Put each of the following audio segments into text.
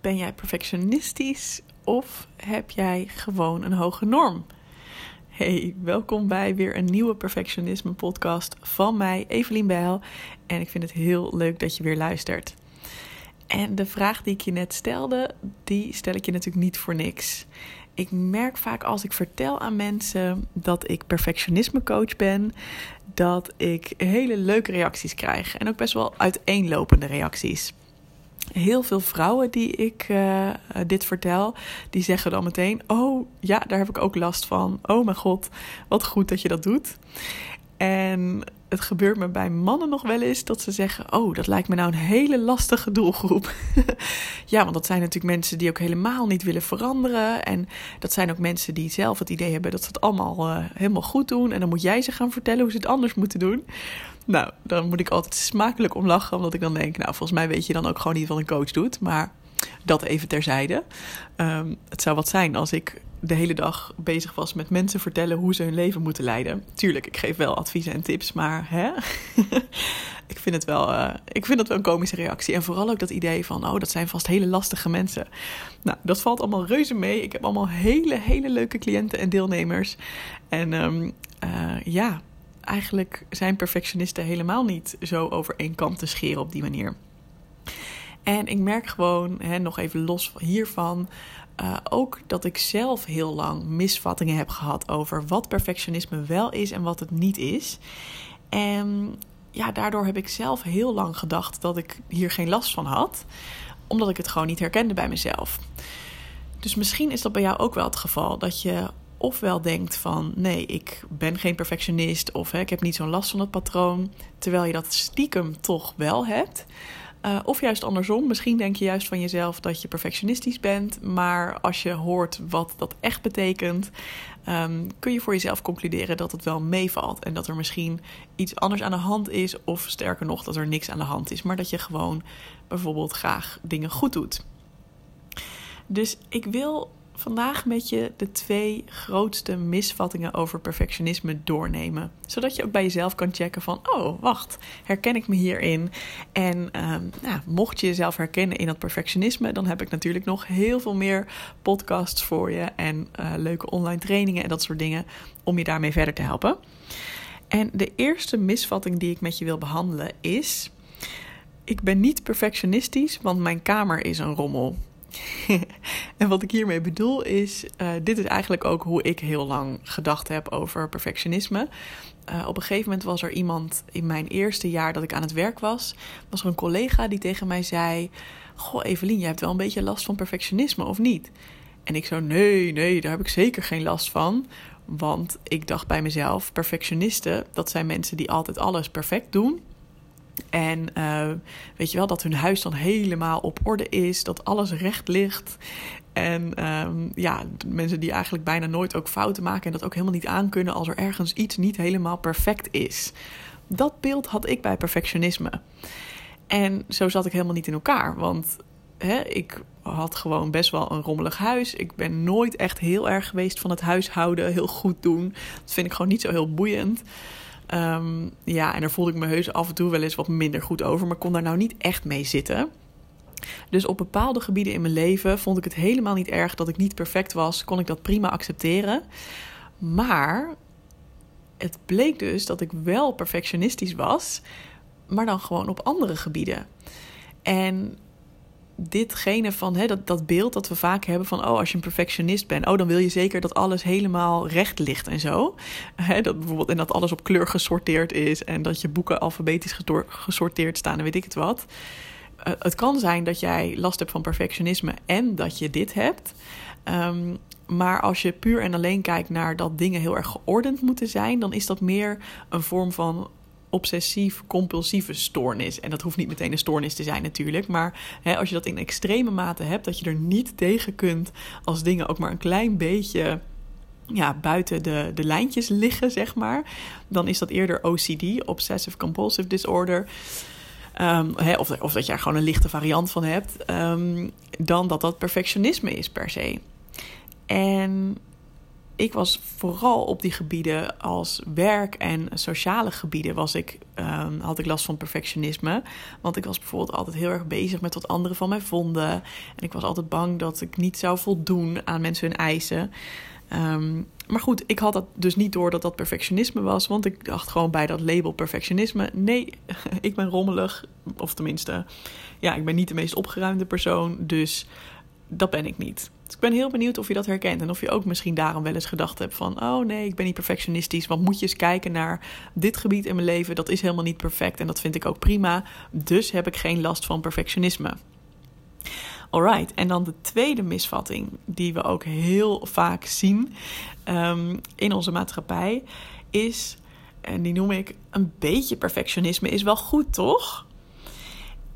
Ben jij perfectionistisch of heb jij gewoon een hoge norm? Hey, welkom bij weer een nieuwe Perfectionisme podcast van mij, Evelien Bijl. En ik vind het heel leuk dat je weer luistert. En de vraag die ik je net stelde, die stel ik je natuurlijk niet voor niks. Ik merk vaak als ik vertel aan mensen dat ik perfectionisme coach ben, dat ik hele leuke reacties krijg. En ook best wel uiteenlopende reacties heel veel vrouwen die ik uh, dit vertel, die zeggen dan meteen: Oh ja, daar heb ik ook last van. Oh mijn god, wat goed dat je dat doet. En het gebeurt me bij mannen nog wel eens dat ze zeggen: Oh, dat lijkt me nou een hele lastige doelgroep. ja, want dat zijn natuurlijk mensen die ook helemaal niet willen veranderen. En dat zijn ook mensen die zelf het idee hebben dat ze het allemaal uh, helemaal goed doen. En dan moet jij ze gaan vertellen hoe ze het anders moeten doen. Nou, dan moet ik altijd smakelijk om lachen, omdat ik dan denk: Nou, volgens mij weet je dan ook gewoon niet wat een coach doet. Maar dat even terzijde. Um, het zou wat zijn als ik de hele dag bezig was met mensen vertellen hoe ze hun leven moeten leiden. Tuurlijk, ik geef wel adviezen en tips, maar hè? ik, vind het wel, uh, ik vind het wel een komische reactie. En vooral ook dat idee van, oh, dat zijn vast hele lastige mensen. Nou, dat valt allemaal reuze mee. Ik heb allemaal hele, hele leuke cliënten en deelnemers. En um, uh, ja, eigenlijk zijn perfectionisten helemaal niet zo over één kant te scheren op die manier. En ik merk gewoon, hè, nog even los hiervan, uh, ook dat ik zelf heel lang misvattingen heb gehad over wat perfectionisme wel is en wat het niet is. En ja, daardoor heb ik zelf heel lang gedacht dat ik hier geen last van had, omdat ik het gewoon niet herkende bij mezelf. Dus misschien is dat bij jou ook wel het geval dat je ofwel denkt van nee, ik ben geen perfectionist of hè, ik heb niet zo'n last van het patroon, terwijl je dat stiekem toch wel hebt. Uh, of juist andersom, misschien denk je juist van jezelf dat je perfectionistisch bent, maar als je hoort wat dat echt betekent, um, kun je voor jezelf concluderen dat het wel meevalt en dat er misschien iets anders aan de hand is, of sterker nog, dat er niks aan de hand is, maar dat je gewoon bijvoorbeeld graag dingen goed doet. Dus ik wil vandaag met je de twee grootste misvattingen over perfectionisme doornemen. Zodat je ook bij jezelf kan checken van, oh wacht, herken ik me hierin? En nou, mocht je jezelf herkennen in dat perfectionisme, dan heb ik natuurlijk nog heel veel meer podcasts voor je en uh, leuke online trainingen en dat soort dingen om je daarmee verder te helpen. En de eerste misvatting die ik met je wil behandelen is: ik ben niet perfectionistisch, want mijn kamer is een rommel. en wat ik hiermee bedoel is, uh, dit is eigenlijk ook hoe ik heel lang gedacht heb over perfectionisme. Uh, op een gegeven moment was er iemand in mijn eerste jaar dat ik aan het werk was, was er een collega die tegen mij zei: Goh, Evelien, jij hebt wel een beetje last van perfectionisme, of niet? En ik zo: Nee, nee, daar heb ik zeker geen last van. Want ik dacht bij mezelf: perfectionisten, dat zijn mensen die altijd alles perfect doen. En uh, weet je wel, dat hun huis dan helemaal op orde is, dat alles recht ligt. En um, ja, mensen die eigenlijk bijna nooit ook fouten maken en dat ook helemaal niet aankunnen als er ergens iets niet helemaal perfect is. Dat beeld had ik bij perfectionisme. En zo zat ik helemaal niet in elkaar, want hè, ik had gewoon best wel een rommelig huis. Ik ben nooit echt heel erg geweest van het huishouden, heel goed doen. Dat vind ik gewoon niet zo heel boeiend. Um, ja, en daar voelde ik me heus af en toe wel eens wat minder goed over, maar kon daar nou niet echt mee zitten. Dus op bepaalde gebieden in mijn leven vond ik het helemaal niet erg dat ik niet perfect was, kon ik dat prima accepteren. Maar het bleek dus dat ik wel perfectionistisch was, maar dan gewoon op andere gebieden. En ditgene van hè, dat, dat beeld dat we vaak hebben van, oh, als je een perfectionist bent, oh, dan wil je zeker dat alles helemaal recht ligt en zo. Hè, dat bijvoorbeeld, en dat alles op kleur gesorteerd is en dat je boeken alfabetisch gesorteerd staan en weet ik het wat. Uh, het kan zijn dat jij last hebt van perfectionisme en dat je dit hebt. Um, maar als je puur en alleen kijkt naar dat dingen heel erg geordend moeten zijn, dan is dat meer een vorm van obsessief-compulsieve stoornis. En dat hoeft niet meteen een stoornis te zijn natuurlijk. Maar hè, als je dat in extreme mate hebt, dat je er niet tegen kunt als dingen ook maar een klein beetje ja, buiten de, de lijntjes liggen, zeg maar. Dan is dat eerder OCD, Obsessive Compulsive Disorder. Hè, of, of dat je er gewoon een lichte variant van hebt. Um, dan dat dat perfectionisme is per se. En ik was vooral op die gebieden als werk en sociale gebieden was ik, um, had ik last van perfectionisme. Want ik was bijvoorbeeld altijd heel erg bezig met wat anderen van mij vonden. En ik was altijd bang dat ik niet zou voldoen aan mensen hun eisen. Um, maar goed, ik had dat dus niet door dat dat perfectionisme was. Want ik dacht gewoon bij dat label perfectionisme: nee, ik ben rommelig. Of tenminste, ja, ik ben niet de meest opgeruimde persoon. Dus dat ben ik niet. Dus ik ben heel benieuwd of je dat herkent. En of je ook misschien daarom wel eens gedacht hebt van... oh nee, ik ben niet perfectionistisch. Want moet je eens kijken naar dit gebied in mijn leven. Dat is helemaal niet perfect en dat vind ik ook prima. Dus heb ik geen last van perfectionisme. Alright, en dan de tweede misvatting die we ook heel vaak zien um, in onze maatschappij is, en die noem ik een beetje perfectionisme is wel goed, toch?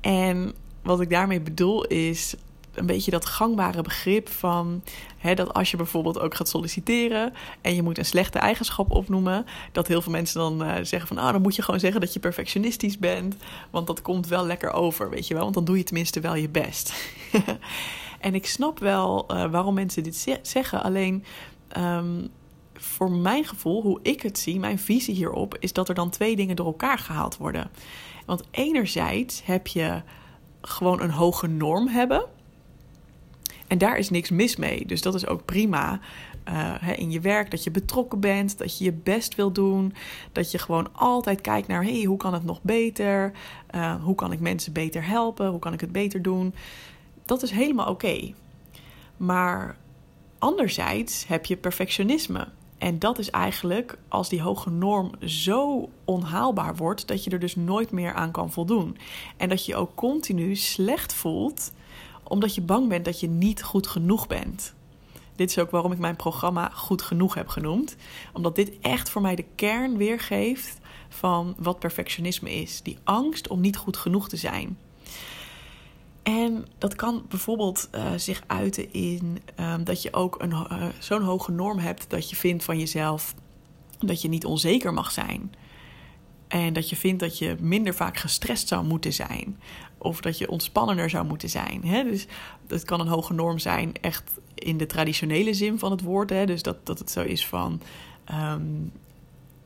En wat ik daarmee bedoel is een beetje dat gangbare begrip van hè, dat als je bijvoorbeeld ook gaat solliciteren en je moet een slechte eigenschap opnoemen, dat heel veel mensen dan uh, zeggen van ah, dan moet je gewoon zeggen dat je perfectionistisch bent, want dat komt wel lekker over, weet je wel, want dan doe je tenminste wel je best. en ik snap wel uh, waarom mensen dit zeggen, alleen um, voor mijn gevoel, hoe ik het zie, mijn visie hierop, is dat er dan twee dingen door elkaar gehaald worden. Want enerzijds heb je gewoon een hoge norm hebben. En daar is niks mis mee. Dus dat is ook prima. Uh, in je werk, dat je betrokken bent, dat je je best wil doen, dat je gewoon altijd kijkt naar hey, hoe kan het nog beter, uh, hoe kan ik mensen beter helpen, hoe kan ik het beter doen. Dat is helemaal oké. Maar anderzijds heb je perfectionisme. En dat is eigenlijk als die hoge norm zo onhaalbaar wordt dat je er dus nooit meer aan kan voldoen. En dat je ook continu slecht voelt omdat je bang bent dat je niet goed genoeg bent. Dit is ook waarom ik mijn programma Goed Genoeg heb genoemd. Omdat dit echt voor mij de kern weergeeft van wat perfectionisme is. Die angst om niet goed genoeg te zijn. En dat kan bijvoorbeeld uh, zich uiten in um, dat je ook een, uh, zo'n hoge norm hebt dat je vindt van jezelf dat je niet onzeker mag zijn. En dat je vindt dat je minder vaak gestrest zou moeten zijn. Of dat je ontspannender zou moeten zijn. Hè? Dus het kan een hoge norm zijn, echt in de traditionele zin van het woord. Hè? Dus dat, dat het zo is van. Um,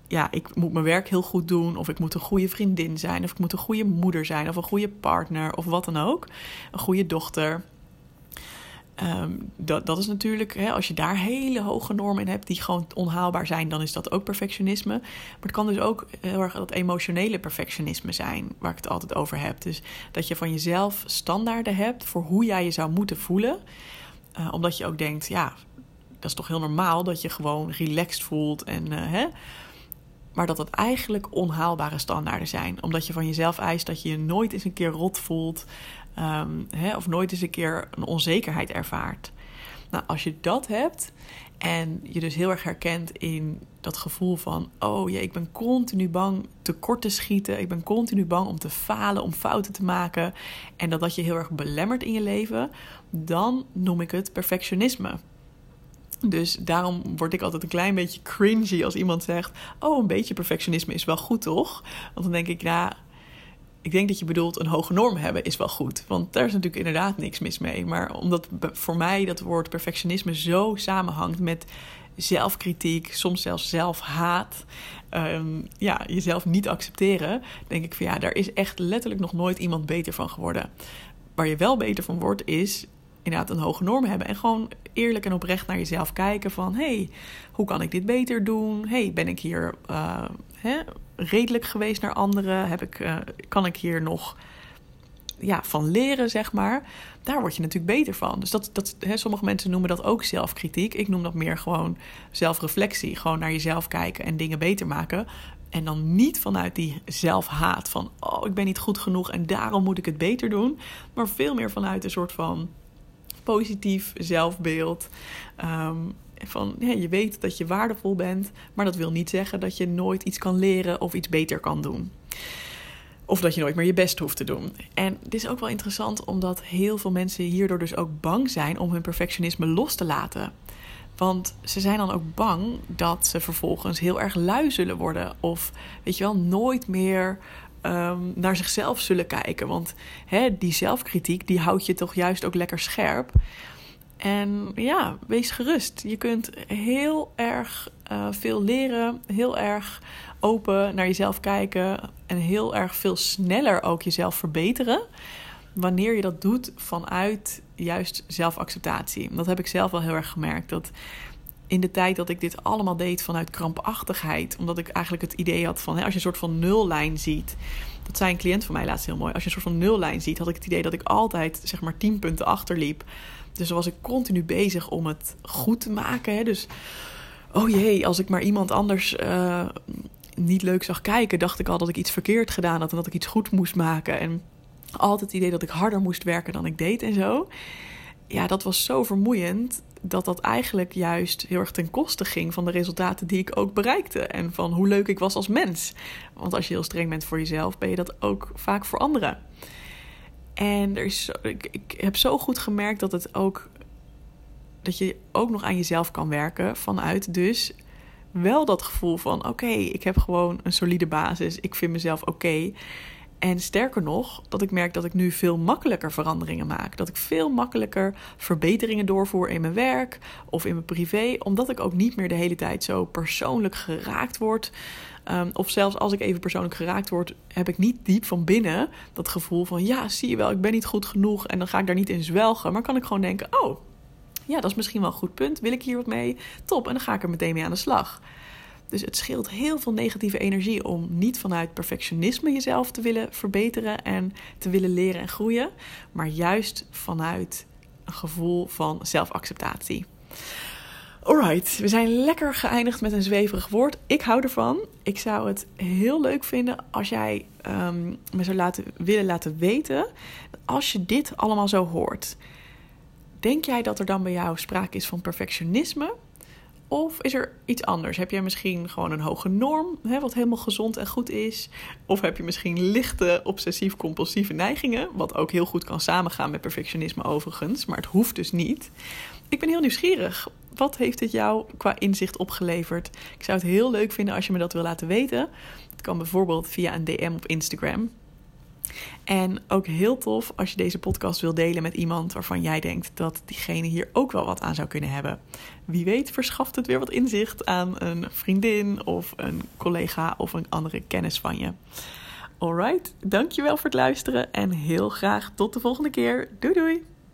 ja, ik moet mijn werk heel goed doen. Of ik moet een goede vriendin zijn. Of ik moet een goede moeder zijn. Of een goede partner. Of wat dan ook. Een goede dochter. Um, dat, dat is natuurlijk, hè, als je daar hele hoge normen in hebt die gewoon onhaalbaar zijn, dan is dat ook perfectionisme. Maar het kan dus ook heel erg dat emotionele perfectionisme zijn, waar ik het altijd over heb. Dus dat je van jezelf standaarden hebt voor hoe jij je zou moeten voelen. Uh, omdat je ook denkt, ja, dat is toch heel normaal dat je gewoon relaxed voelt en uh, hè. Maar dat dat eigenlijk onhaalbare standaarden zijn. Omdat je van jezelf eist dat je je nooit eens een keer rot voelt. Um, hè, of nooit eens een keer een onzekerheid ervaart. Nou, als je dat hebt en je dus heel erg herkent in dat gevoel van: oh ja, ik ben continu bang tekort te schieten. Ik ben continu bang om te falen, om fouten te maken. En dat dat je heel erg belemmert in je leven, dan noem ik het perfectionisme. Dus daarom word ik altijd een klein beetje cringy als iemand zegt: Oh, een beetje perfectionisme is wel goed, toch? Want dan denk ik, ja, ik denk dat je bedoelt een hoge norm hebben is wel goed. Want daar is natuurlijk inderdaad niks mis mee. Maar omdat voor mij dat woord perfectionisme zo samenhangt met zelfkritiek, soms zelfs zelfhaat, um, ja, jezelf niet accepteren, denk ik van ja, daar is echt letterlijk nog nooit iemand beter van geworden. Waar je wel beter van wordt, is inderdaad een hoge norm hebben. En gewoon eerlijk en oprecht naar jezelf kijken van... hey, hoe kan ik dit beter doen? hey, ben ik hier uh, hè, redelijk geweest naar anderen? Heb ik, uh, kan ik hier nog ja, van leren, zeg maar? Daar word je natuurlijk beter van. Dus dat, dat, hè, sommige mensen noemen dat ook zelfkritiek. Ik noem dat meer gewoon zelfreflectie. Gewoon naar jezelf kijken en dingen beter maken. En dan niet vanuit die zelfhaat van... oh, ik ben niet goed genoeg en daarom moet ik het beter doen. Maar veel meer vanuit een soort van positief zelfbeeld. Um, van ja, je weet dat je waardevol bent, maar dat wil niet zeggen dat je nooit iets kan leren of iets beter kan doen. Of dat je nooit meer je best hoeft te doen. En dit is ook wel interessant, omdat heel veel mensen hierdoor dus ook bang zijn om hun perfectionisme los te laten. Want ze zijn dan ook bang dat ze vervolgens heel erg lui zullen worden. Of weet je wel, nooit meer um, naar zichzelf zullen kijken. Want hè, die zelfkritiek, die houdt je toch juist ook lekker scherp. En ja, wees gerust. Je kunt heel erg uh, veel leren, heel erg open naar jezelf kijken en heel erg veel sneller ook jezelf verbeteren. Wanneer je dat doet vanuit juist zelfacceptatie. Dat heb ik zelf wel heel erg gemerkt. Dat in de tijd dat ik dit allemaal deed vanuit krampachtigheid. Omdat ik eigenlijk het idee had van hè, als je een soort van nullijn ziet. Dat zei een cliënt van mij laatst heel mooi. Als je een soort van nullijn ziet, had ik het idee dat ik altijd zeg maar 10 punten achterliep. Dus was ik continu bezig om het goed te maken. Hè. Dus oh jee, als ik maar iemand anders uh, niet leuk zag kijken, dacht ik al dat ik iets verkeerd gedaan had en dat ik iets goed moest maken. En altijd het idee dat ik harder moest werken dan ik deed en zo. Ja, dat was zo vermoeiend dat dat eigenlijk juist heel erg ten koste ging van de resultaten die ik ook bereikte. En van hoe leuk ik was als mens. Want als je heel streng bent voor jezelf, ben je dat ook vaak voor anderen. En er is, ik, heb zo goed gemerkt dat het ook. Dat je ook nog aan jezelf kan werken vanuit dus wel dat gevoel van: oké, ik heb gewoon een solide basis. Ik vind mezelf oké. En sterker nog, dat ik merk dat ik nu veel makkelijker veranderingen maak. Dat ik veel makkelijker verbeteringen doorvoer in mijn werk of in mijn privé. Omdat ik ook niet meer de hele tijd zo persoonlijk geraakt word. Um, of zelfs als ik even persoonlijk geraakt word, heb ik niet diep van binnen dat gevoel van: ja, zie je wel, ik ben niet goed genoeg. En dan ga ik daar niet in zwelgen. Maar kan ik gewoon denken: oh, ja, dat is misschien wel een goed punt. Wil ik hier wat mee? Top. En dan ga ik er meteen mee aan de slag. Dus het scheelt heel veel negatieve energie om niet vanuit perfectionisme jezelf te willen verbeteren en te willen leren en groeien, maar juist vanuit een gevoel van zelfacceptatie. Alright, we zijn lekker geëindigd met een zweverig woord. Ik hou ervan. Ik zou het heel leuk vinden als jij um, me zou laten, willen laten weten. Als je dit allemaal zo hoort, denk jij dat er dan bij jou sprake is van perfectionisme? Of is er iets anders? Heb jij misschien gewoon een hoge norm, hè, wat helemaal gezond en goed is? Of heb je misschien lichte obsessief-compulsieve neigingen, wat ook heel goed kan samengaan met perfectionisme overigens, maar het hoeft dus niet. Ik ben heel nieuwsgierig. Wat heeft dit jou qua inzicht opgeleverd? Ik zou het heel leuk vinden als je me dat wil laten weten. Het kan bijvoorbeeld via een DM op Instagram. En ook heel tof als je deze podcast wil delen met iemand waarvan jij denkt dat diegene hier ook wel wat aan zou kunnen hebben. Wie weet verschaft het weer wat inzicht aan een vriendin of een collega of een andere kennis van je. Alright, dankjewel voor het luisteren en heel graag tot de volgende keer. Doei doei!